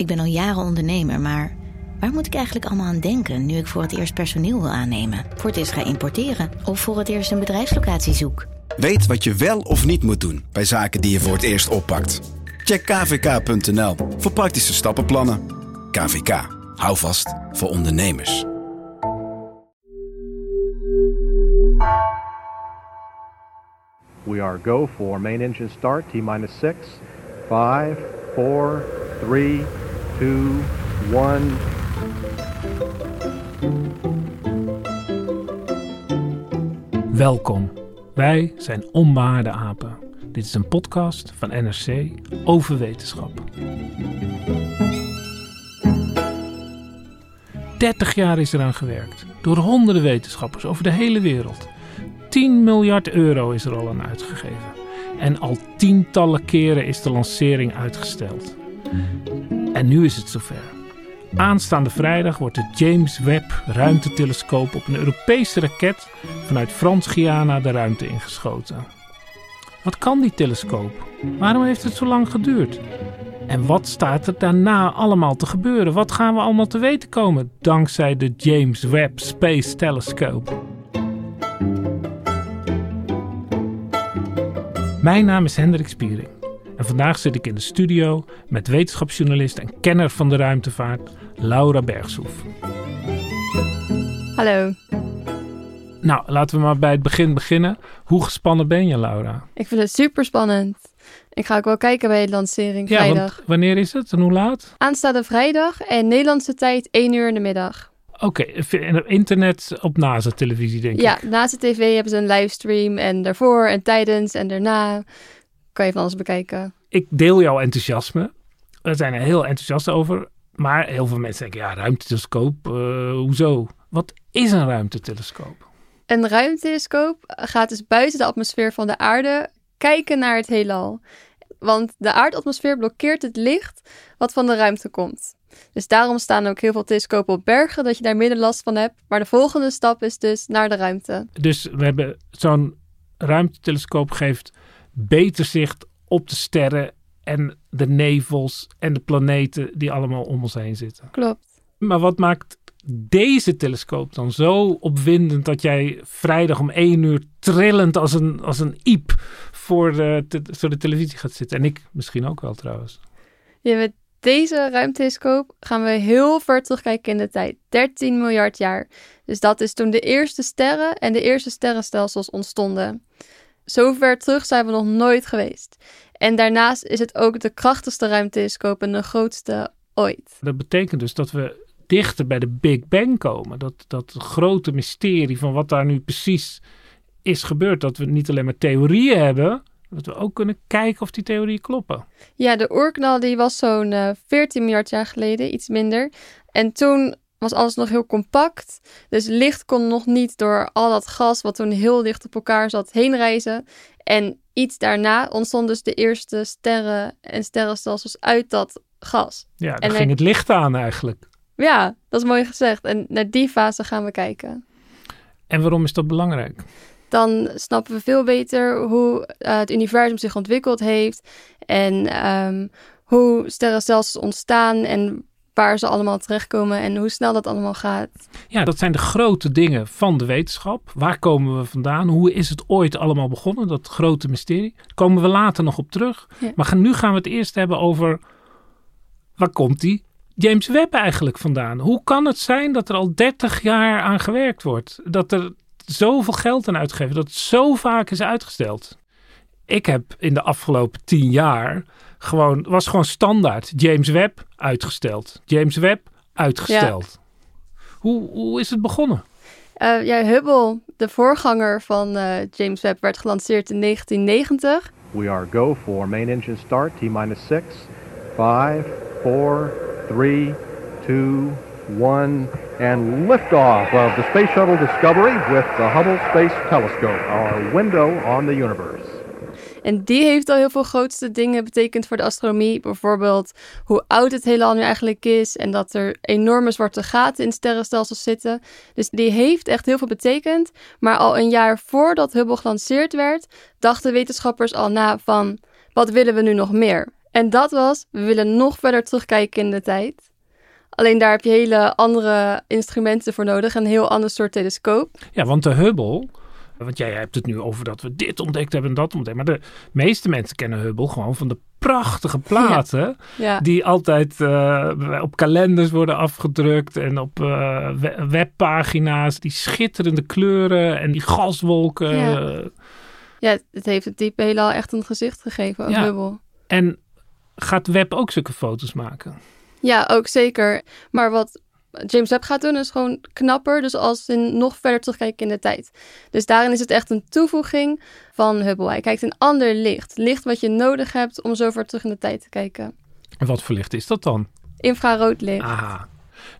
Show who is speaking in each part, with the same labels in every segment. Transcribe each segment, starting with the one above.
Speaker 1: Ik ben al jaren ondernemer, maar waar moet ik eigenlijk allemaal aan denken nu ik voor het eerst personeel wil aannemen, voor het eerst ga importeren of voor het eerst een bedrijfslocatie zoek?
Speaker 2: Weet wat je wel of niet moet doen bij zaken die je voor het eerst oppakt. Check kvk.nl voor praktische stappenplannen. KVK, hou vast voor ondernemers.
Speaker 3: We are go for main engine start, T minus six, five, four, three, two, one.
Speaker 4: Welkom. Wij zijn Onbehaarde Apen. Dit is een podcast van NRC over wetenschap. 30 jaar is eraan gewerkt. Door honderden wetenschappers over de hele wereld. 10 miljard euro is er al aan uitgegeven. En al tientallen keren is de lancering uitgesteld. En nu is het zover. Aanstaande vrijdag wordt de James Webb ruimtetelescoop op een Europese raket vanuit Frans-Guyana de ruimte ingeschoten. Wat kan die telescoop? Waarom heeft het zo lang geduurd? En wat staat er daarna allemaal te gebeuren? Wat gaan we allemaal te weten komen dankzij de James Webb Space Telescope? Mijn naam is Hendrik Spiering en vandaag zit ik in de studio met wetenschapsjournalist en kenner van de ruimtevaart Laura Bergsoef.
Speaker 5: Hallo.
Speaker 4: Nou, laten we maar bij het begin beginnen. Hoe gespannen ben je, Laura?
Speaker 5: Ik vind het super spannend. Ik ga ook wel kijken bij de lancering
Speaker 4: Ja,
Speaker 5: vrijdag.
Speaker 4: want wanneer is het en hoe laat?
Speaker 5: Aanstaande vrijdag en Nederlandse tijd 1 uur in de middag.
Speaker 4: Oké, en op internet op NASA-televisie denk
Speaker 5: Ja,
Speaker 4: ik.
Speaker 5: naast de tv hebben ze een livestream en daarvoor en tijdens en daarna kan je van alles bekijken.
Speaker 4: Ik deel jouw enthousiasme. We zijn er heel enthousiast over. Maar heel veel mensen denken, ja, ruimtetelescoop, eh, hoezo? Wat is een ruimtetelescoop?
Speaker 5: Een ruimtetelescoop gaat dus buiten de atmosfeer van de aarde kijken naar het heelal. Want de aardatmosfeer blokkeert het licht wat van de ruimte komt. Dus daarom staan ook heel veel telescopen op bergen, dat je daar minder last van hebt. Maar de volgende stap is dus naar de ruimte.
Speaker 4: Dus we hebben zo'n ruimtetelescoop geeft beter zicht op de sterren en de nevels en de planeten die allemaal om ons heen zitten.
Speaker 5: Klopt.
Speaker 4: Maar wat maakt deze telescoop dan zo opwindend dat jij vrijdag om één uur trillend als een, als een iep voor de, te- voor de televisie gaat zitten? En ik misschien ook wel trouwens.
Speaker 5: Ja, met deze ruimtetelescoop gaan we heel ver terugkijken in de tijd. 13 miljard jaar. Dus dat is toen de eerste sterren en de eerste sterrenstelsels ontstonden. Zo ver terug zijn we nog nooit geweest. En daarnaast is het ook de krachtigste ruimtetelescoop en de grootste ooit.
Speaker 4: Dat betekent dus dat we dichter bij de Big Bang komen. Dat, dat grote mysterie van wat daar nu precies is gebeurd. Dat we niet alleen maar theorieën hebben, dat we ook kunnen kijken of die theorieën kloppen.
Speaker 5: Ja, de oerknal die was zo'n eh, 14 miljard jaar geleden, iets minder. En toen was alles nog heel compact. Dus licht kon nog niet door al dat gas wat toen heel dicht op elkaar zat heen reizen. En iets daarna ontstonden dus de eerste sterren en sterrenstelsels uit dat gas.
Speaker 4: Ja,
Speaker 5: En
Speaker 4: dan
Speaker 5: er-
Speaker 4: ging het licht aan eigenlijk.
Speaker 5: Ja, dat is mooi gezegd. En naar die fase gaan we kijken.
Speaker 4: En waarom is dat belangrijk?
Speaker 5: dan snappen we veel beter hoe eh, het universum zich ontwikkeld heeft en ehm, hoe sterrenstelsels ontstaan en waar ze allemaal terechtkomen en hoe snel dat allemaal gaat.
Speaker 4: Ja, dat zijn de grote dingen van de wetenschap. Waar komen we vandaan? Hoe is het ooit allemaal begonnen? Dat grote mysterie. Daar komen we later nog op terug.
Speaker 5: Ja.
Speaker 4: Maar nu gaan we het eerst hebben over... Waar komt die James Webb eigenlijk vandaan? Hoe kan het zijn dat er al 30 jaar aan gewerkt wordt? Dat er zoveel geld aan uitgegeven, dat het zo vaak is uitgesteld. Ik heb in de afgelopen 10 jaar gewoon, was gewoon standaard. James Webb uitgesteld. James Webb uitgesteld. Hoe, hoe is het begonnen?
Speaker 5: Eh, ja, Hubble, de voorganger van eh, James Webb, werd gelanceerd in 1990.
Speaker 3: We are go for main engine start, T minus six, five, four, three, two, one, and liftoff of the Space Shuttle Discovery with the Hubble Space Telescope, our window on the universe.
Speaker 5: En die heeft al heel veel grootste dingen betekend voor de astronomie. Bijvoorbeeld hoe oud het heelal nu eigenlijk is. En dat er enorme zwarte gaten in sterrenstelsels zitten. Dus die heeft echt heel veel betekend. Maar al een jaar voordat Hubble gelanceerd werd, dachten wetenschappers al na van wat willen we nu nog meer? En dat was, we willen nog verder terugkijken in de tijd. Alleen daar heb je hele andere instrumenten voor nodig. Een heel ander soort telescoop.
Speaker 4: Ja, want de Hubble, want jij hebt het nu over dat we dit ontdekt hebben en dat ontdekt. Maar de meeste mensen kennen Hubble gewoon van de prachtige platen.
Speaker 5: Ja.
Speaker 4: Die altijd eh, op kalenders worden afgedrukt en op eh, we- webpagina's. Die schitterende kleuren en die gaswolken.
Speaker 5: Ja. ja, het heeft het diepe heelal echt een gezicht gegeven,
Speaker 4: Ja.
Speaker 5: Hubble.
Speaker 4: En gaat Webb ook zulke foto's maken?
Speaker 5: Ja, ook zeker. Maar wat James Webb gaat doen is gewoon knapper. Dus als in nog verder terugkijken in de tijd. Dus daarin is het echt een toevoeging van Hubble. Hij kijkt in ander licht. Licht wat je nodig hebt om zo ver terug in de tijd te kijken.
Speaker 4: En wat voor licht is dat dan?
Speaker 5: Infrarood licht.
Speaker 4: Aha.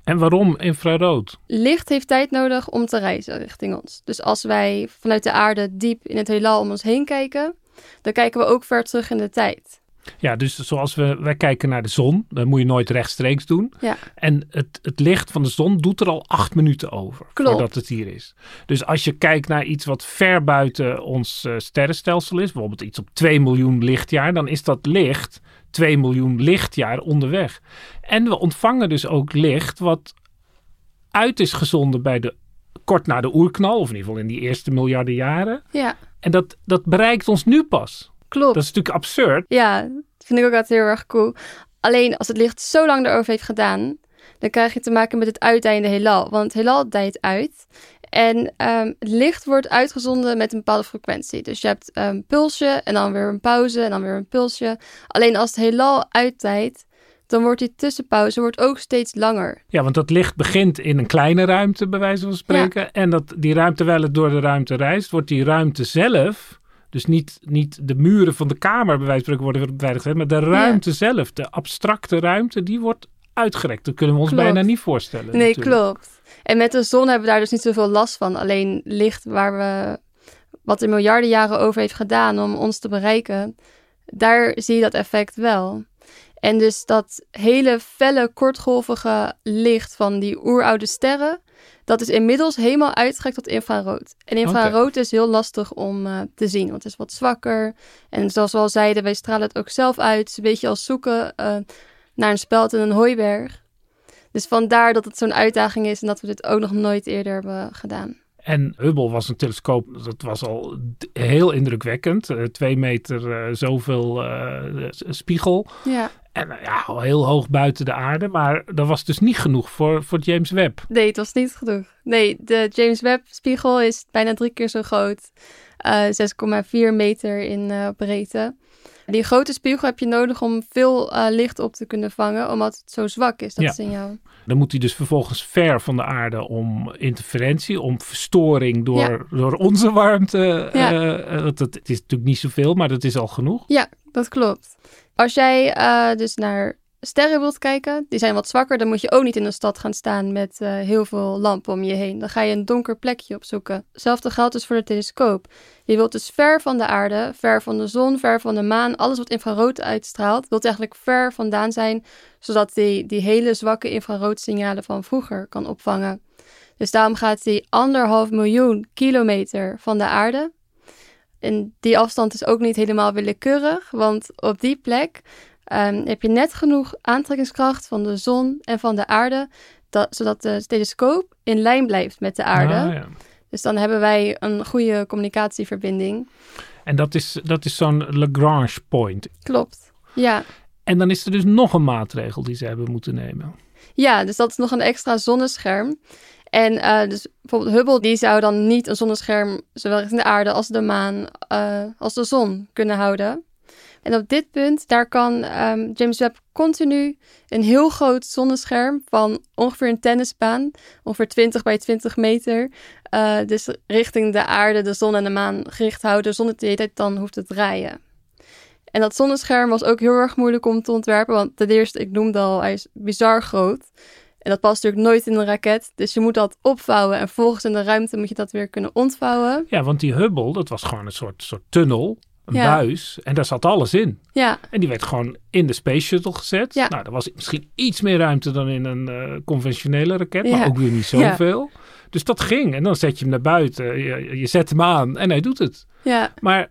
Speaker 4: En waarom infrarood?
Speaker 5: Licht heeft tijd nodig om te reizen richting ons. Dus als wij vanuit de aarde diep in het heelal om ons heen kijken, dan kijken we ook ver terug in de tijd.
Speaker 4: Ja, dus zoals we wij kijken naar de zon, dat moet je nooit rechtstreeks doen.
Speaker 5: Ja.
Speaker 4: En het, het licht van de zon doet er al acht minuten over
Speaker 5: Klopt.
Speaker 4: voordat het hier is. Dus als je kijkt naar iets wat ver buiten ons eh, sterrenstelsel is, bijvoorbeeld iets op 2 miljoen lichtjaar, dan is dat licht 2 miljoen lichtjaar onderweg. En we ontvangen dus ook licht wat uit is gezonden bij de kort na de oerknal, of in ieder geval in die eerste miljarden jaren.
Speaker 5: Ja,
Speaker 4: En dat, dat bereikt ons nu pas.
Speaker 5: Klopt.
Speaker 4: Dat is natuurlijk absurd.
Speaker 5: Ja, dat vind ik ook altijd heel erg cool. Alleen als het licht zo lang erover heeft gedaan, dan krijg je te maken met het uitdijende heelal. Want het heelal dijt uit. En ehm, het licht wordt uitgezonden met een bepaalde frequentie. Dus je hebt een um, pulsje en dan weer een pauze en dan weer een pulsje. Alleen als het heelal uitdijt, dan wordt die tussenpauze wordt ook steeds langer.
Speaker 4: Ja, want dat licht begint in een kleine ruimte, bij wijze van spreken. En dat, die ruimte, terwijl het door de ruimte reist, wordt die ruimte zelf, dus niet, niet de muren van de kamer, bij wijze van spreken, worden beveiligd, maar de ruimte zelf, de abstracte ruimte, die wordt uitgerekt. Dat kunnen we ons
Speaker 5: Klopt.
Speaker 4: bijna niet voorstellen.
Speaker 5: Nee,
Speaker 4: natuurlijk.
Speaker 5: klopt. En met de zon hebben we daar dus niet zoveel last van. Alleen licht waar we, wat er miljarden jaren over heeft gedaan om ons te bereiken, daar zie je dat effect wel. En dus dat hele felle, kortgolvige licht van die oeroude sterren, dat is inmiddels helemaal uitgestrekt tot infrarood. En infrarood is heel lastig om uh, te zien, want het is wat zwakker. En zoals we al zeiden, wij stralen het ook zelf uit. Het is een beetje als zoeken uh, naar een speld in een hooiberg. Dus vandaar dat het zo'n uitdaging is en dat we dit ook nog nooit eerder hebben gedaan.
Speaker 4: En Hubble was een telescoop, dat was al heel indrukwekkend. Uh, twee meter uh, zoveel uh, spiegel.
Speaker 5: Ja.
Speaker 4: En ja, al heel hoog buiten de aarde. Maar dat was dus niet genoeg voor, voor James Webb.
Speaker 5: Nee, het was niet genoeg. Nee, de James Webb spiegel is bijna drie keer zo groot. 6,4 meter in breedte. Die grote spiegel heb je nodig om veel uh, licht op te kunnen vangen, omdat het zo zwak is, dat
Speaker 4: ja.
Speaker 5: signaal.
Speaker 4: Dan moet hij dus vervolgens ver van de aarde om interferentie, om verstoring door, ja. door onze warmte.
Speaker 5: Ja.
Speaker 4: Uh, het, het, is natuurlijk niet zoveel, maar dat is al genoeg.
Speaker 5: Ja, dat klopt. Als jij uh, dus naar sterren wilt kijken, die zijn wat zwakker, dan moet je ook niet in een stad gaan staan met uh, heel veel lampen om je heen. Dan ga je een donker plekje opzoeken. Hetzelfde geldt dus voor de telescoop. Je wilt dus ver van de aarde, ver van de zon, ver van de maan, alles wat infrarood uitstraalt, wilt eigenlijk ver vandaan zijn, zodat die, die hele zwakke infraroodzignalen van vroeger kan opvangen. Dus daarom gaat die anderhalf miljoen kilometer van de aarde. En die afstand is ook niet helemaal willekeurig, want op die plek Um, heb je net genoeg aantrekkingskracht van de zon en van de aarde, dat, zodat de telescoop in lijn blijft met de aarde.
Speaker 4: Ah, ja.
Speaker 5: Dus dan hebben wij een goede communicatieverbinding.
Speaker 4: En dat is, dat is zo'n Lagrange point.
Speaker 5: Klopt, ja.
Speaker 4: En dan is er dus nog een maatregel die ze hebben moeten nemen.
Speaker 5: Ja, dus dat is nog een extra zonnescherm. En uh, dus bijvoorbeeld Hubble, die zou dan niet een zonnescherm, zowel in de aarde als de maan, uh, als de zon kunnen houden. En op dit punt, daar kan um, James Webb continu een heel groot zonnescherm van ongeveer een tennisbaan, ongeveer 20 bij 20 meter, uh, dus richting de aarde, de zon en de maan gericht houden, zonder dat het dan hoeft te draaien. En dat zonnescherm was ook heel erg moeilijk om te ontwerpen. Want ten eerste, ik noemde al, hij is bizar groot. En dat past natuurlijk nooit in een raket. Dus je moet dat opvouwen. En volgens in de ruimte moet je dat weer kunnen ontvouwen.
Speaker 4: Ja, want die Hubble, dat was gewoon een soort, soort tunnel. Een
Speaker 5: Ja.
Speaker 4: buis. En daar zat alles in.
Speaker 5: Ja,
Speaker 4: En die werd gewoon in de Space Shuttle gezet.
Speaker 5: Ja.
Speaker 4: Nou, er was misschien iets meer ruimte dan in een eh, conventionele raket. Maar ook weer niet zoveel. Dus dat ging. En dan zet je hem naar buiten. Je, je zet hem aan en hij doet het.
Speaker 5: ja,
Speaker 4: Maar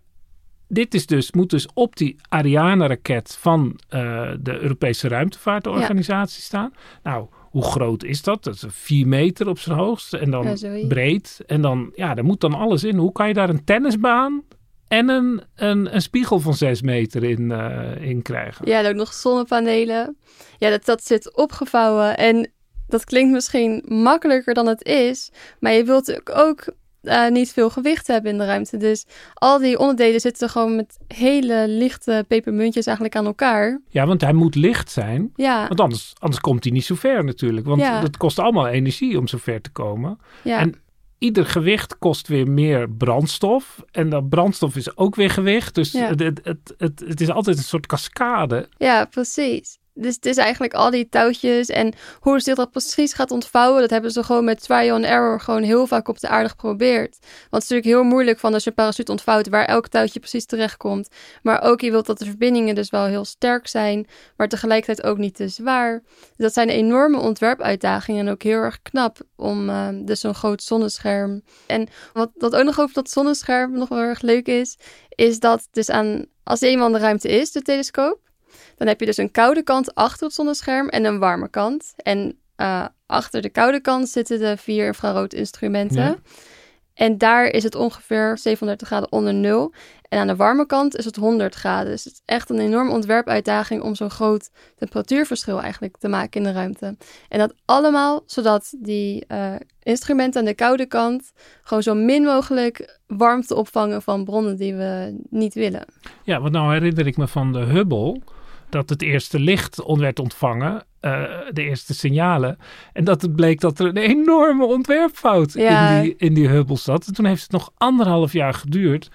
Speaker 4: dit is dus, moet dus op die Ariane-raket van eh, de Europese ruimtevaartorganisatie staan. Nou, hoe groot is dat? Dat is vier meter op zijn hoogst en dan
Speaker 5: Ja,
Speaker 4: breed. En dan, ja, daar moet dan alles in. Hoe kan je daar een tennisbaan en een, een, een spiegel van zes meter in, eh, in krijgen?
Speaker 5: ja, en ook nog zonnepanelen. Ja, dat, dat zit opgevouwen. En dat klinkt misschien makkelijker dan het is. Maar je wilt ook, ook eh, niet veel gewicht hebben in de ruimte. Dus al die onderdelen zitten gewoon met hele lichte pepermuntjes eigenlijk aan elkaar.
Speaker 4: Ja, want hij moet licht zijn.
Speaker 5: Ja,
Speaker 4: Want anders, anders komt hij niet zo ver natuurlijk. Want
Speaker 5: Ja.
Speaker 4: het kost allemaal energie om zo ver te komen.
Speaker 5: ja.
Speaker 4: En ieder gewicht kost weer meer brandstof. En dat brandstof is ook weer gewicht. Dus
Speaker 5: Ja.
Speaker 4: het, het, het, het, het is altijd een soort cascade.
Speaker 5: Ja, precies. Dus het is eigenlijk al die touwtjes en hoe zich dat precies gaat ontvouwen, dat hebben ze gewoon met trial and error gewoon heel vaak op de aarde geprobeerd. Want het is natuurlijk heel moeilijk van als je een parachute ontvouwt waar elk touwtje precies terechtkomt. Maar ook je wilt dat de verbindingen dus wel heel sterk zijn, maar tegelijkertijd ook niet te zwaar. Dus dat zijn enorme ontwerpuitdagingen en ook heel erg knap om eh, dus zo'n groot zonnescherm. En wat, wat ook nog over dat zonnescherm nog wel erg leuk is, is dat dus aan, als eenmaal de ruimte is, de telescoop, dan heb je dus een koude kant achter het zonnescherm en een warme kant. En eh, achter de koude kant zitten de vier infraroodinstrumenten.
Speaker 4: Ja.
Speaker 5: En daar is het ongeveer 37 graden onder nul. En aan de warme kant is het 100 graden. Dus het is echt een enorme ontwerpuitdaging om zo'n groot temperatuurverschil eigenlijk te maken in de ruimte. En dat allemaal zodat die eh, instrumenten aan de koude kant gewoon zo min mogelijk warmte opvangen van bronnen die we niet willen.
Speaker 4: Ja, want nou herinner ik me van de Hubble dat het eerste licht on werd ontvangen, eh, de eerste signalen. En dat het bleek dat er een enorme ontwerpfout
Speaker 5: Ja.
Speaker 4: in, die, in die Hubble zat. En toen heeft het nog anderhalf jaar geduurd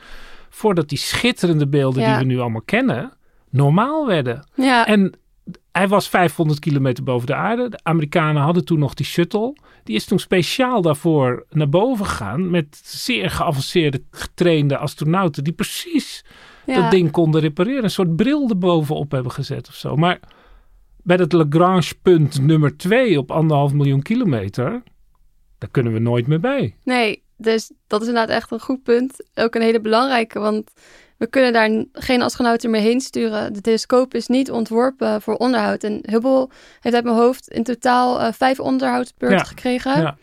Speaker 4: voordat die schitterende beelden
Speaker 5: Ja.
Speaker 4: die we nu allemaal kennen, normaal werden.
Speaker 5: Ja,
Speaker 4: En hij was 500 kilometer boven de aarde. De Amerikanen hadden toen nog die shuttle. Die is toen speciaal daarvoor naar boven gegaan. Met zeer geavanceerde, getrainde astronauten. Die precies
Speaker 5: ja.
Speaker 4: dat ding konden repareren. Een soort bril erbovenop hebben gezet of zo. Maar bij dat Lagrange-punt nummer 2 op anderhalf miljoen kilometer. Daar kunnen we nooit meer bij.
Speaker 5: Nee, dus dat is inderdaad echt een goed punt. Ook een hele belangrijke, want we kunnen daar geen astronauten meer heen sturen. De telescoop is niet ontworpen voor onderhoud. En Hubble heeft uit mijn hoofd in totaal eh, vijf onderhoudsbeurten
Speaker 4: Ja,
Speaker 5: gekregen.
Speaker 4: ja.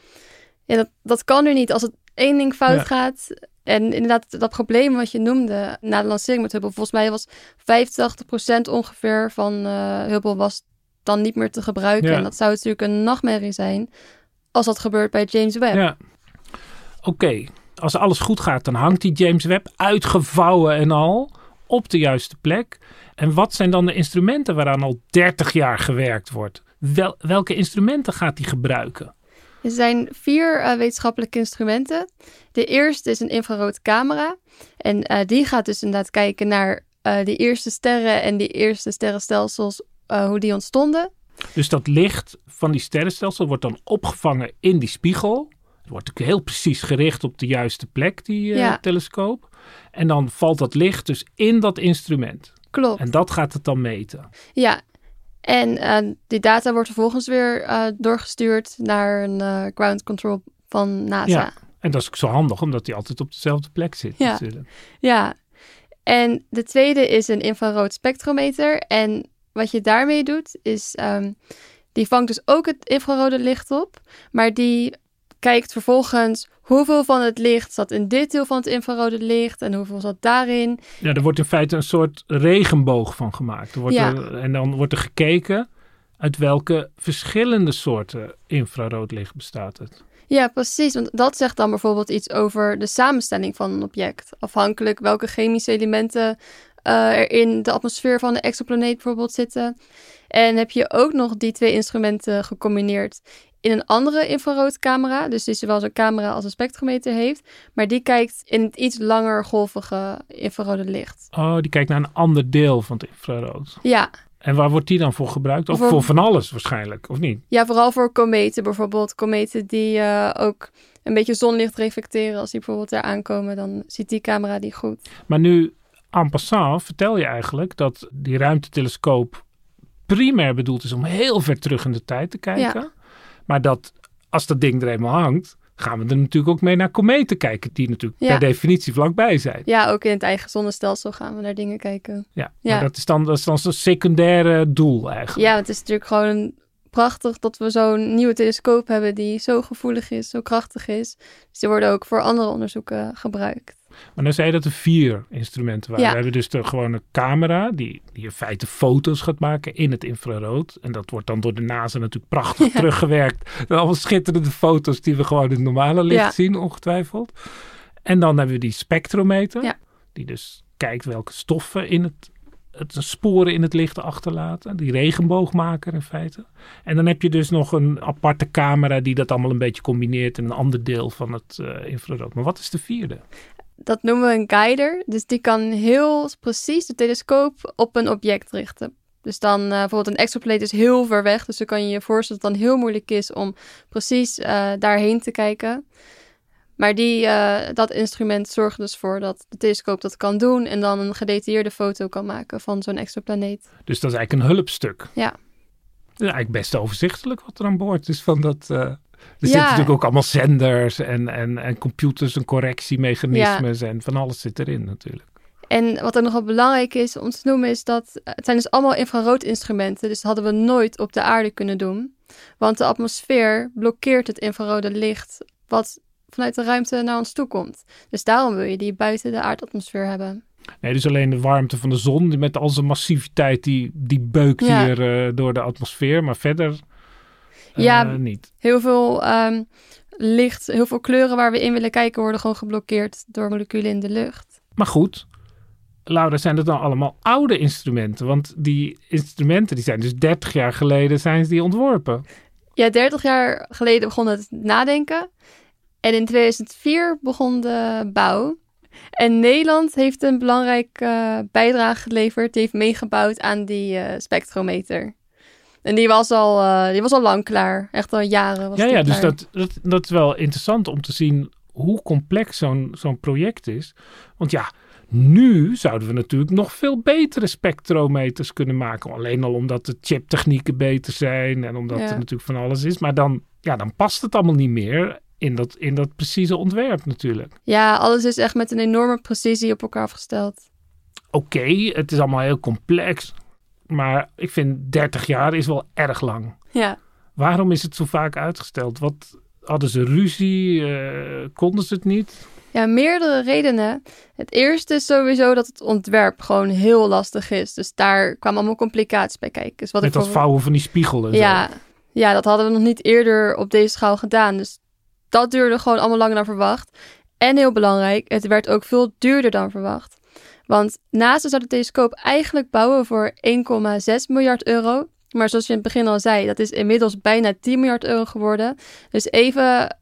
Speaker 5: Ja, dat, dat kan nu niet. Als het één ding fout
Speaker 4: Ja.
Speaker 5: gaat... En inderdaad, dat probleem wat je noemde na de lancering met Hubble... volgens mij was 85% ongeveer van eh, Hubble was dan niet meer te gebruiken.
Speaker 4: Ja.
Speaker 5: En dat zou natuurlijk een nachtmerrie zijn... als dat gebeurt bij James Webb.
Speaker 4: Ja. Oké, als alles goed gaat, dan hangt die James Webb uitgevouwen en al op de juiste plek. En wat zijn dan de instrumenten waaraan al 30 jaar gewerkt wordt? Wel, welke instrumenten gaat hij gebruiken?
Speaker 5: Er zijn vier eh, wetenschappelijke instrumenten. De eerste is een infraroodcamera. En eh, die gaat dus inderdaad kijken naar eh de eerste sterren en die eerste sterrenstelsels, hoe die ontstonden.
Speaker 4: Dus dat licht van die sterrenstelsel wordt dan opgevangen in die spiegel. Het wordt natuurlijk heel precies gericht op de juiste plek, die
Speaker 5: Ja.
Speaker 4: telescoop. En dan valt dat licht dus in dat instrument.
Speaker 5: Klopt.
Speaker 4: En dat gaat het dan meten.
Speaker 5: Ja. En eh, die data wordt vervolgens weer eh, doorgestuurd naar een eh, ground control van NASA.
Speaker 4: Ja. En dat is ook zo handig, omdat die altijd op dezelfde plek zit
Speaker 5: Ja.
Speaker 4: natuurlijk.
Speaker 5: Ja. En de tweede is een infrarood spectrometer. En wat je daarmee doet, is ehm, die vangt dus ook het infrarode licht op, maar die kijkt vervolgens hoeveel van het licht zat in dit deel van het infrarode licht en hoeveel zat daarin.
Speaker 4: Ja, er wordt in feite een soort regenboog van gemaakt. Er wordt
Speaker 5: Ja.
Speaker 4: er- en dan wordt er gekeken uit welke verschillende soorten infraroodlicht bestaat het.
Speaker 5: Ja, precies. Want dat zegt dan bijvoorbeeld iets over de samenstelling van een object. Afhankelijk welke chemische elementen eh, er in de atmosfeer van de exoplaneet bijvoorbeeld zitten. En heb je ook nog die twee instrumenten gecombineerd in een andere infraroodcamera. Dus die zowel zo'n camera als een spectrometer heeft. Maar die kijkt in het iets langer golvige infrarode licht.
Speaker 4: Oh, die kijkt naar een ander deel van het infrarood.
Speaker 5: Ja,
Speaker 4: En waar wordt die dan voor gebruikt? Of
Speaker 5: Voor-
Speaker 4: voor van alles waarschijnlijk, of niet?
Speaker 5: ja vooral voor kometen bijvoorbeeld. Kometen die eh, ook een beetje zonlicht reflecteren. Als die bijvoorbeeld er aankomen, dan ziet die camera die goed.
Speaker 4: Maar nu, en passant, vertel je eigenlijk dat die ruimtetelescoop primair bedoeld is om heel ver terug in de tijd te kijken. Maar dat als dat ding er eenmaal hangt, gaan we er natuurlijk ook mee naar kometen kijken, die natuurlijk
Speaker 5: Ja.
Speaker 4: per definitie vlakbij zijn.
Speaker 5: Ja, ook in het eigen zonnestelsel gaan we naar dingen kijken.
Speaker 4: Ja,
Speaker 5: Ja.
Speaker 4: maar dat is dan, dat is dan zo'n secundaire doel eigenlijk.
Speaker 5: Ja, het is natuurlijk gewoon prachtig dat we zo'n nieuwe telescoop hebben die zo gevoelig is, zo krachtig is. Dus die worden ook voor andere onderzoeken gebruikt.
Speaker 4: Maar dan zei je dat er vier instrumenten waren.
Speaker 5: Ja.
Speaker 4: We hebben dus de gewone camera, die, die in feite foto's gaat maken in het infrarood. En dat wordt dan door de NASA natuurlijk prachtig
Speaker 5: Ja.
Speaker 4: teruggewerkt. En allemaal schitterende foto's die we gewoon in het normale licht
Speaker 5: Ja.
Speaker 4: zien, ongetwijfeld. En dan hebben we die spectrometer, die dus kijkt welke stoffen in het, het sporen in het licht achterlaten. Die regenboogmaker in feite. En dan heb je dus nog een aparte camera die dat allemaal een beetje combineert in een ander deel van het eh, infrarood. Maar wat is de vierde?
Speaker 5: Dat noemen we een guider. Dus die kan heel precies de telescoop op een object richten. Dus dan eh, bijvoorbeeld een exoplaneet is heel ver weg. Dus dan kan je je voorstellen dat het dan heel moeilijk is om precies eh, daarheen te kijken. Maar die, eh, dat instrument zorgt dus voor dat de telescoop dat kan doen. En dan een gedetailleerde foto kan maken van zo'n exoplaneet.
Speaker 4: Dus dat is eigenlijk een hulpstuk.
Speaker 5: Ja.
Speaker 4: Dat is eigenlijk best overzichtelijk wat er aan boord is van dat... er zitten natuurlijk ook allemaal zenders en, en, en computers en correctiemechanismes en van alles zit erin natuurlijk.
Speaker 5: En wat ook nog wel belangrijk is om te noemen is dat eh, het zijn dus allemaal infraroodinstrumenten. Dus dat hadden we nooit op de aarde kunnen doen. Want de atmosfeer blokkeert het infrarode licht wat vanuit de ruimte naar ons toe komt. Dus daarom wil je die buiten de aardatmosfeer hebben.
Speaker 4: Nee, dus alleen de warmte van de zon die met al zijn massiviteit die, die beukt
Speaker 5: Ja.
Speaker 4: hier eh, door de atmosfeer, maar verder
Speaker 5: Ja.
Speaker 4: niet.
Speaker 5: Heel veel ehm, licht, heel veel kleuren waar we in willen kijken worden gewoon geblokkeerd door moleculen in de lucht.
Speaker 4: Maar goed, Laura, zijn dat dan allemaal oude instrumenten? Want die instrumenten die zijn dus 30 jaar geleden zijn die ontworpen.
Speaker 5: Ja, 30 jaar geleden begon het nadenken. En in 2004 begon de bouw. En Nederland heeft een belangrijke eh, bijdrage geleverd. Die heeft meegebouwd aan die eh, spectrometer. En die was, al, eh, die was al lang klaar. Echt al jaren was
Speaker 4: Ja, ja dus dat, dat, dat is wel interessant om te zien hoe complex zo'n zo'n project is. Want ja, nu zouden we natuurlijk nog veel betere spectrometers kunnen maken. Alleen al omdat de chiptechnieken beter zijn en omdat
Speaker 5: Ja.
Speaker 4: er natuurlijk van alles is. Maar dan, ja, dan past het allemaal niet meer in dat, in dat precieze ontwerp natuurlijk.
Speaker 5: Ja, alles is echt met een enorme precisie op elkaar afgesteld.
Speaker 4: Oké, het is allemaal heel complex. Maar ik vind 30 jaar is wel erg lang.
Speaker 5: Ja.
Speaker 4: Waarom is het zo vaak uitgesteld? Wat hadden ze ruzie? Eh, konden ze het niet?
Speaker 5: Ja, meerdere redenen. Het eerste is sowieso dat het ontwerp gewoon heel lastig is. Dus daar kwamen allemaal complicaties bij kijken. Dus wat
Speaker 4: Met
Speaker 5: ik
Speaker 4: dat vouwen van die spiegelen.
Speaker 5: Ja, ja, dat hadden we nog niet eerder op deze schaal gedaan. Dus dat duurde gewoon allemaal langer dan verwacht. En heel belangrijk, het werd ook veel duurder dan verwacht. Want NASA zou de telescoop eigenlijk bouwen voor 1,6 miljard euro. Maar zoals je in het begin al zei, dat is inmiddels bijna 10 miljard euro geworden. Dus even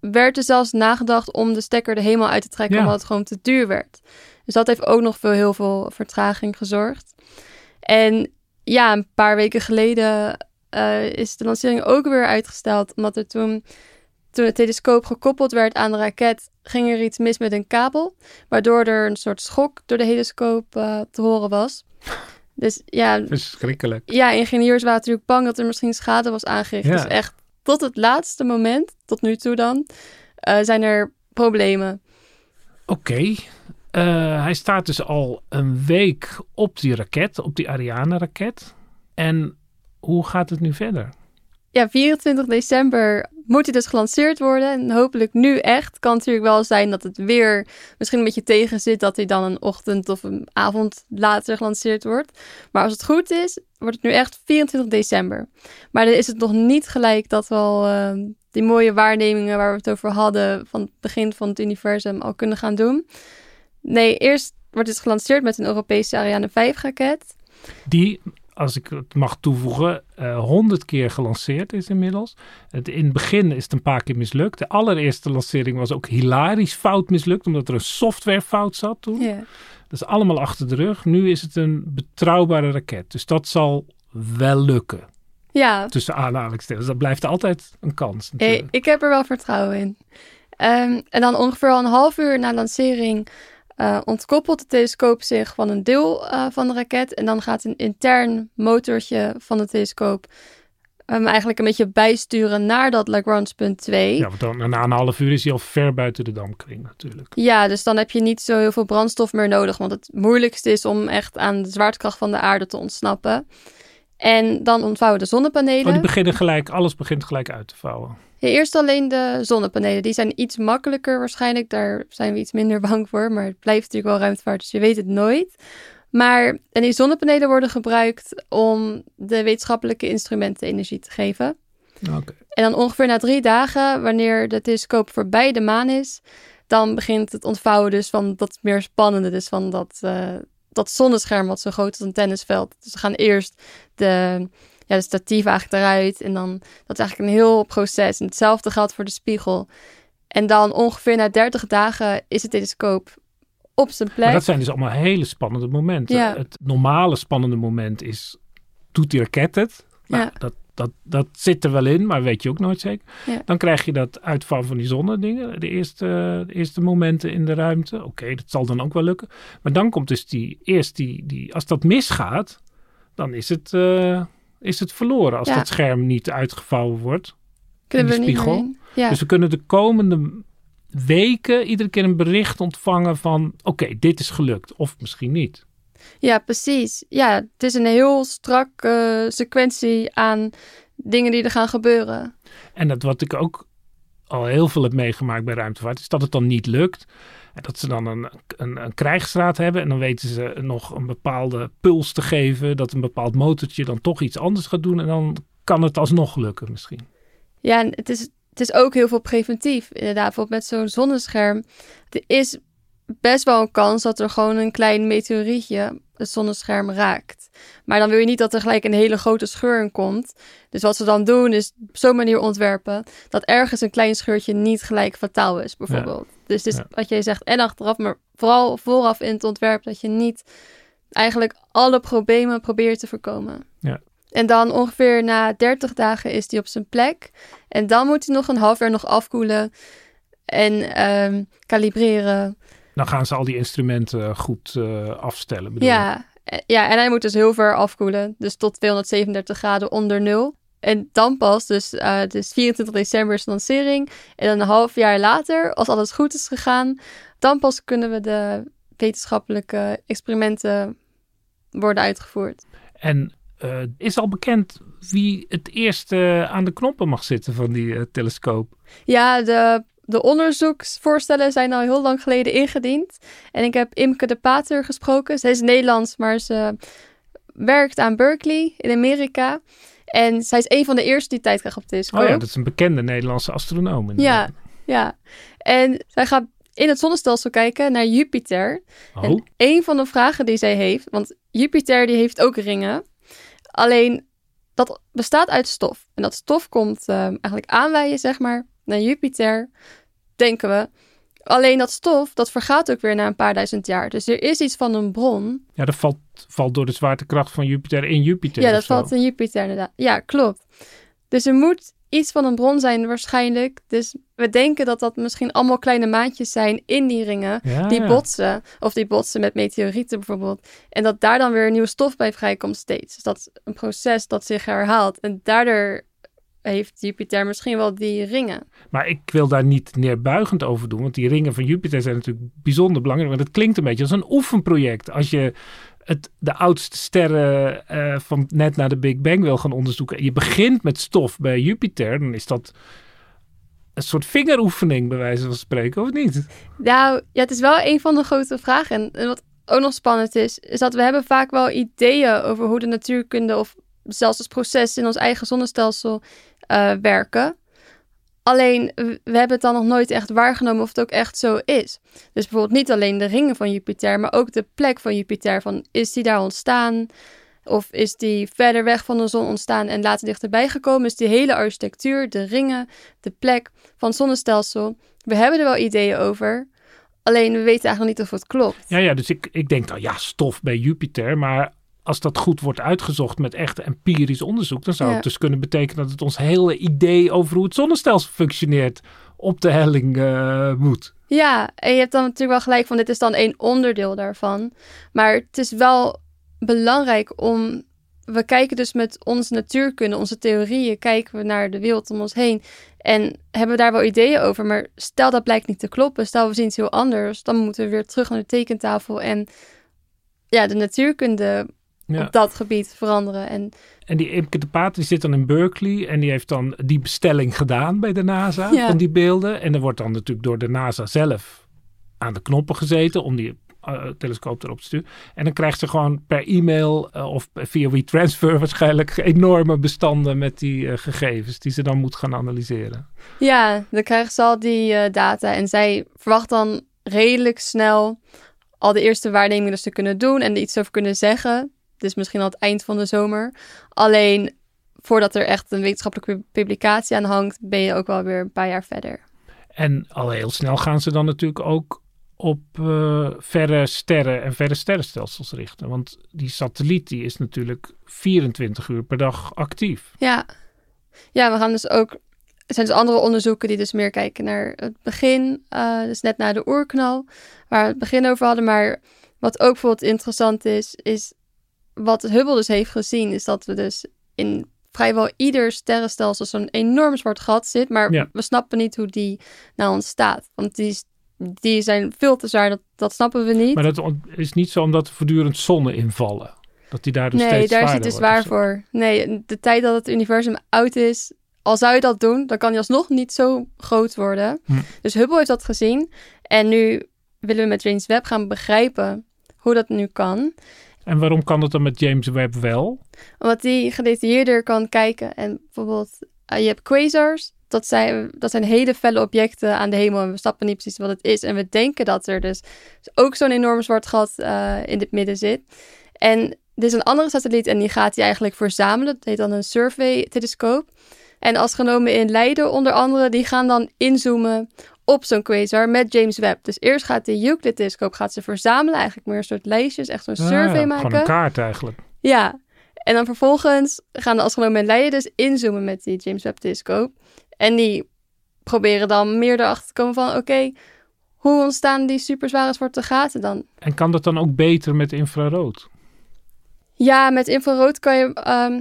Speaker 5: werd er zelfs nagedacht om de stekker er helemaal uit te trekken,
Speaker 4: Ja.
Speaker 5: omdat het gewoon te duur werd. Dus dat heeft ook nog voor heel veel vertraging gezorgd. En ja, een paar weken geleden eh, is de lancering ook weer uitgesteld. Omdat er toen, toen de telescoop gekoppeld werd aan de raket, ging er iets mis met een kabel. Waardoor er een soort schok door de telescoop eh, te horen was. Dus ja,
Speaker 4: Verschrikkelijk.
Speaker 5: ja, ingenieurs waren natuurlijk bang dat er misschien schade was aangericht.
Speaker 4: Ja.
Speaker 5: Dus echt tot het laatste moment, tot nu toe dan, eh, zijn er problemen.
Speaker 4: Oké. Eh, hij staat dus al een week op die raket, op die Ariane-raket. En hoe gaat het nu verder?
Speaker 5: Ja, 24 december moet hij dus gelanceerd worden. En hopelijk nu echt. Kan natuurlijk wel zijn dat het weer misschien een beetje tegen zit. Dat hij dan een ochtend of een avond later gelanceerd wordt. Maar als het goed is, wordt het nu echt 24 december. Maar dan is het nog niet gelijk dat we al eh, die mooie waarnemingen waar we het over hadden. van het begin van het universum al kunnen gaan doen. Nee, eerst wordt het gelanceerd met een Europese Ariane 5 raket.
Speaker 4: Die, als ik het mag toevoegen, honderd keer gelanceerd is inmiddels. Het, in het begin is het een paar keer mislukt. De allereerste lancering was ook hilarisch fout mislukt, omdat er een softwarefout zat toen. Dat is allemaal achter de rug. Nu is het een betrouwbare raket. Dus dat zal wel lukken.
Speaker 5: Ja,
Speaker 4: Tussen aanhalingstekens. Dat blijft altijd een kans.
Speaker 5: hey, ik heb er wel vertrouwen in. Ehm, en dan ongeveer al een half uur na lancering eh, ontkoppelt de telescoop zich van een deel eh, van de raket. En dan gaat een intern motortje van de telescoop hem eigenlijk een beetje bijsturen naar dat Lagrange punt 2.
Speaker 4: Ja, want dan, na een half uur is hij al ver buiten de damkring natuurlijk.
Speaker 5: Ja, dus dan heb je niet zo heel veel brandstof meer nodig. Want het moeilijkste is om echt aan de zwaartekracht van de aarde te ontsnappen. En dan ontvouwen de zonnepanelen.
Speaker 4: Oh, die beginnen gelijk, alles begint gelijk uit te vouwen.
Speaker 5: Ja, eerst alleen de zonnepanelen. Die zijn iets makkelijker waarschijnlijk. Daar zijn we iets minder bang voor. Maar het blijft natuurlijk wel ruimtevaart, dus je weet het nooit. Maar en die zonnepanelen worden gebruikt om de wetenschappelijke instrumenten energie te geven. En dan ongeveer na drie dagen, wanneer de telescoop voorbij de maan is, dan begint het ontvouwen dus van dat meer spannende, dus van dat, eh, dat zonnescherm wat zo groot is als een tennisveld. Dus we gaan eerst de, ja, de statief eigenlijk eruit en dan, dat is eigenlijk een heel proces. En hetzelfde geldt voor de spiegel. En dan ongeveer na 30 dagen is de telescoop op zijn plek.
Speaker 4: Maar dat zijn dus allemaal hele spannende momenten.
Speaker 5: Ja.
Speaker 4: Het normale spannende moment is, doet die raket het? Nou,
Speaker 5: Ja.
Speaker 4: dat, dat, dat zit er wel in, maar weet je ook nooit zeker.
Speaker 5: Ja.
Speaker 4: Dan krijg je dat uitvouwen van die zonnedingen, de eerste, de eerste momenten in de ruimte. Oké, dat zal dan ook wel lukken. Maar dan komt dus die, eerst die, die als dat misgaat, dan is het, eh, is het verloren. Als
Speaker 5: Ja.
Speaker 4: dat scherm niet uitgevouwen wordt.
Speaker 5: Kunnen
Speaker 4: in
Speaker 5: we
Speaker 4: de spiegel.
Speaker 5: Ja.
Speaker 4: Dus we kunnen de komende weken iedere keer een bericht ontvangen van... oké, dit is gelukt. Of misschien niet.
Speaker 5: Ja, precies. Ja, het is een heel strak eh, sequentie aan dingen die er gaan gebeuren.
Speaker 4: En dat wat ik ook al heel veel heb meegemaakt bij ruimtevaart... is dat het dan niet lukt. Dat ze dan een, een, een krijgsraad hebben... en dan weten ze nog een bepaalde puls te geven... dat een bepaald motortje dan toch iets anders gaat doen... en dan kan het alsnog lukken misschien.
Speaker 5: Ja, en het is, het is ook heel veel preventief. Inderdaad, bijvoorbeeld met zo'n zonnescherm. Er is best wel een kans dat er gewoon een klein meteorietje het zonnescherm raakt. Maar dan wil je niet dat er gelijk een hele grote scheur in komt. Dus wat ze dan doen is op zo'n manier ontwerpen dat ergens een klein scheurtje niet gelijk fataal is, bijvoorbeeld. Dus het is
Speaker 4: Ja.
Speaker 5: wat jij zegt en achteraf, maar vooral vooraf in het ontwerp dat je niet eigenlijk alle problemen probeert te voorkomen.
Speaker 4: Ja.
Speaker 5: En dan ongeveer na 30 dagen is die op zijn plek. En dan moet hij nog een half jaar nog afkoelen en ehm, kalibreren.
Speaker 4: Dan gaan ze al die instrumenten goed eh, afstellen. bedoel?
Speaker 5: Ja, eh, ja, en hij moet dus heel ver afkoelen. Dus tot 237 graden onder nul. En dan pas, dus, eh dus 24 december is de lancering. En dan een half jaar later, als alles goed is gegaan, dan pas kunnen we de wetenschappelijke experimenten worden uitgevoerd.
Speaker 4: En eh, is al bekend wie het eerste aan de knoppen mag zitten van die eh, telescoop?
Speaker 5: Ja, de, de onderzoeksvoorstellen zijn al heel lang geleden ingediend. En ik heb Imke de Pater gesproken. Zij is Nederlands, maar ze werkt aan Berkeley in Amerika. En zij is een van de eerste die tijd krijgt op de telescoop.
Speaker 4: Oh ja, dat is een bekende Nederlandse astronoom.
Speaker 5: ja, ja. En zij gaat in het zonnestelsel kijken naar Jupiter.
Speaker 4: Oh,
Speaker 5: En een van de vragen die zij heeft, want Jupiter die heeft ook ringen. Alleen dat bestaat uit stof. En dat stof komt eh, eigenlijk aanwaaien, zeg maar, naar Jupiter, denken we. Alleen dat stof, dat vergaat ook weer na een paar duizend jaar. Dus er is iets van een bron.
Speaker 4: ja, dat valt, valt door de zwaartekracht van Jupiter in Jupiter.
Speaker 5: ja, dat
Speaker 4: zo.
Speaker 5: valt in Jupiter inderdaad. Ja, klopt. Dus er moet iets van een bron zijn waarschijnlijk. Dus we denken dat dat misschien allemaal kleine maatjes zijn in die ringen.
Speaker 4: Ja,
Speaker 5: die
Speaker 4: ja.
Speaker 5: botsen. Of die botsen met meteorieten bijvoorbeeld. En dat daar dan weer nieuwe stof bij vrijkomt steeds. Dus dat is een proces dat zich herhaalt. En daardoor heeft Jupiter misschien wel die ringen.
Speaker 4: Maar ik wil daar niet neerbuigend over doen, want die ringen van Jupiter zijn natuurlijk bijzonder belangrijk. Want het klinkt een beetje als een oefenproject. Als je het, de oudste sterren eh, van net na de Big Bang wil gaan onderzoeken. En je begint met stof bij Jupiter, dan is dat een soort vingeroefening, bij wijze van spreken, of niet?
Speaker 5: Nou, ja, het is wel een van de grote vragen. En, en wat ook nog spannend is, is dat we hebben vaak wel ideeën over hoe de natuurkunde of zelfs het proces in ons eigen zonnestelsel eh, werken. Alleen, we hebben het dan nog nooit echt waargenomen of het ook echt zo is. Dus bijvoorbeeld niet alleen de ringen van Jupiter, maar ook de plek van Jupiter. Van, is die daar ontstaan? Of is die verder weg van de zon ontstaan en later dichterbij gekomen? Dus die hele architectuur, de ringen, de plek van het zonnestelsel. We hebben er wel ideeën over. Alleen we weten eigenlijk niet of het klopt.
Speaker 4: Ja, ja dus ik, ik denk dan ja, stof bij Jupiter. Maar als dat goed wordt uitgezocht met echt empirisch onderzoek, dan zou
Speaker 5: Ja.
Speaker 4: het dus kunnen betekenen dat het ons hele idee over hoe het zonnestelsel functioneert op de helling eh, moet.
Speaker 5: Ja, en je hebt dan natuurlijk wel gelijk van dit is dan één onderdeel daarvan. Maar het is wel belangrijk om. We kijken dus met onze natuurkunde, onze theorieën, kijken we naar de wereld om ons heen. En hebben we daar wel ideeën over. Maar stel dat blijkt niet te kloppen, stel we zien iets heel anders, dan moeten we weer terug naar de tekentafel en ja, de natuurkunde
Speaker 4: Ja.
Speaker 5: op dat gebied veranderen. En
Speaker 4: En die Imke de Pater die zit dan in Berkeley en die heeft dan die bestelling gedaan bij de NASA
Speaker 5: Ja.
Speaker 4: van die beelden. En er wordt dan natuurlijk door de NASA zelf aan de knoppen gezeten om die eh, telescoop erop te sturen. En dan krijgt ze gewoon per e-mail eh, of via WeTransfer waarschijnlijk enorme bestanden met die eh, gegevens die ze dan moet gaan analyseren.
Speaker 5: Ja, dan krijgen ze al die data en zij verwacht dan redelijk snel al de eerste waarnemingen dus te kunnen doen en er iets over kunnen zeggen. Dus misschien al het eind van de zomer. Alleen voordat er echt een wetenschappelijke publicatie aan hangt, ben je ook wel weer een paar jaar verder.
Speaker 4: En al heel snel gaan ze dan natuurlijk ook op eh, verre sterren en verre sterrenstelsels richten. Want die satelliet die is natuurlijk 24 uur per dag actief.
Speaker 5: Ja. Ja, we gaan dus ook. Er zijn dus andere onderzoeken die dus meer kijken naar het begin. eh, dus net na de oerknal, waar we het begin over hadden. Maar wat ook bijvoorbeeld interessant is, is wat Hubble dus heeft gezien, is dat we dus in vrijwel ieder sterrenstelsel zo'n enorm zwart gat zit. Maar
Speaker 4: Ja.
Speaker 5: we snappen niet hoe die nou ontstaat. Want die, is- die zijn veel te zwaar, dat, dat snappen we niet.
Speaker 4: Maar dat is niet zo omdat er voortdurend zonnen invallen. Dat die daar dus
Speaker 5: nee,
Speaker 4: steeds
Speaker 5: daar zit te
Speaker 4: wordt
Speaker 5: zwaar voor. Nee, de tijd dat het universum oud is, al zou je dat doen, dan kan hij alsnog niet zo groot worden.
Speaker 4: Hm.
Speaker 5: Dus Hubble heeft dat gezien. En nu willen we met James Webb gaan begrijpen hoe dat nu kan.
Speaker 4: En waarom kan dat dan met James Webb wel?
Speaker 5: Omdat die gedetailleerder kan kijken. En bijvoorbeeld, eh, je hebt quasars. Dat zijn, dat zijn hele felle objecten aan de hemel. En we snappen niet precies wat het is. En we denken dat er dus ook zo'n enorm zwart gat eh, in het midden zit. En er is een andere satelliet en die gaat die eigenlijk verzamelen. Dat heet dan een survey-telescoop. En genomen in Leiden onder andere, die gaan dan inzoomen op zo'n quasar met James Webb. Dus eerst gaat de Euclid-telescoop gaat ze verzamelen. Eigenlijk meer een soort lijstjes, echt zo'n
Speaker 4: Ah,
Speaker 5: survey
Speaker 4: ja,
Speaker 5: maken.
Speaker 4: Gewoon een kaart eigenlijk.
Speaker 5: Ja, en dan vervolgens gaan de astronomen in Leiden dus inzoomen met die James Webb telescoop. En die proberen dan meer erachter te komen van, oké, hoe ontstaan die superzware zwarte gaten dan?
Speaker 4: En kan dat dan ook beter met infrarood?
Speaker 5: Ja, met infrarood kan je ehm,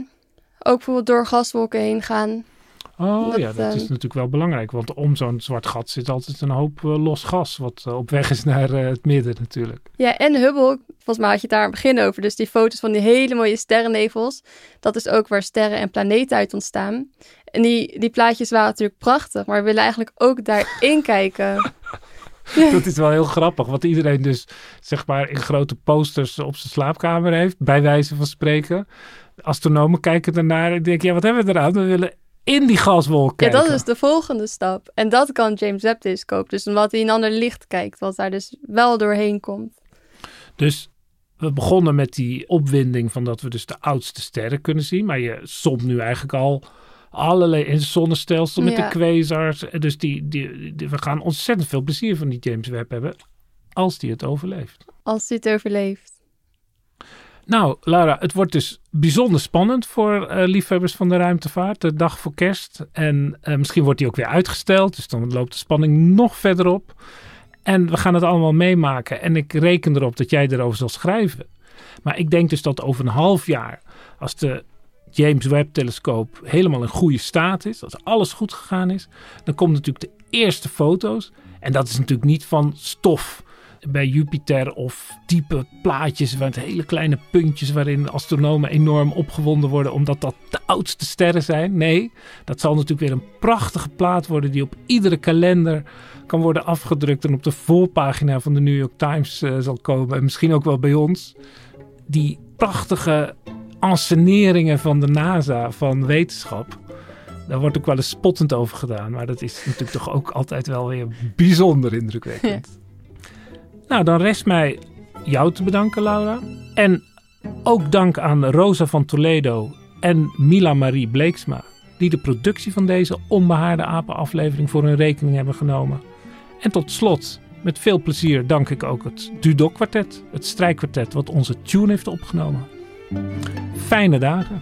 Speaker 5: ook bijvoorbeeld door gaswolken heen gaan.
Speaker 4: Oh
Speaker 5: Dat,
Speaker 4: ja, dat
Speaker 5: ehm,
Speaker 4: is natuurlijk wel belangrijk. Want om zo'n zwart gat zit altijd een hoop eh, los gas. Wat eh, op weg is naar eh, het midden natuurlijk.
Speaker 5: Ja, en Hubble, volgens mij had je het daar aan het begin over. Dus die foto's van die hele mooie sterrennevels. Dat is ook waar sterren en planeten uit ontstaan. En die, die plaatjes waren natuurlijk prachtig. Maar we willen eigenlijk ook daarin kijken.
Speaker 4: Dat is wel heel grappig. Wat iedereen dus zeg maar in grote posters op zijn slaapkamer heeft. Bij wijze van spreken. Astronomen kijken ernaar en denken, ja wat hebben we eraan? We willen in die gaswolk
Speaker 5: Ja, dat is de volgende stap. En dat kan James Webb telescoop. Dus omdat hij een ander licht kijkt, wat daar dus wel doorheen komt.
Speaker 4: Dus we begonnen met die opwinding van dat we dus de oudste sterren kunnen zien. Maar je somt nu eigenlijk al allerlei in het zonnestelsel met
Speaker 5: Ja.
Speaker 4: de quasars. Dus die, die, die- we gaan ontzettend veel plezier van die James Webb hebben. Als die het overleeft.
Speaker 5: Als hij het overleeft.
Speaker 4: Nou, Laura, het wordt dus bijzonder spannend voor eh, liefhebbers van de ruimtevaart. De dag voor kerst. En eh, misschien wordt die ook weer uitgesteld. Dus dan loopt de spanning nog verder op. En we gaan het allemaal meemaken. En ik reken erop dat jij erover zal schrijven. Maar ik denk dus dat over een half jaar, als de James Webb-telescoop helemaal in goede staat is, als alles goed gegaan is, dan komen natuurlijk de eerste foto's. En dat is natuurlijk niet van stof bij Jupiter of diepe plaatjes met hele kleine puntjes waarin astronomen enorm opgewonden worden omdat dat de oudste sterren zijn. Nee, dat zal natuurlijk weer een prachtige plaat worden die op iedere kalender kan worden afgedrukt en op de voorpagina van de New York Times eh, zal komen en misschien ook wel bij ons. Die prachtige anseneringen van de NASA van wetenschap. Daar wordt ook wel eens spottend over gedaan, maar dat is natuurlijk toch ook altijd wel weer bijzonder indrukwekkend. Nou, dan rest mij jou te bedanken, Laura. En Ook dank aan Rosa van Toledo en Mila Marie Bleeksma, die de productie van deze onbehaarde apenaflevering voor hun rekening hebben genomen. En tot slot, met veel plezier dank ik ook het Dudok kwartet, het strijkkwartet wat onze tune heeft opgenomen. Fijne dagen.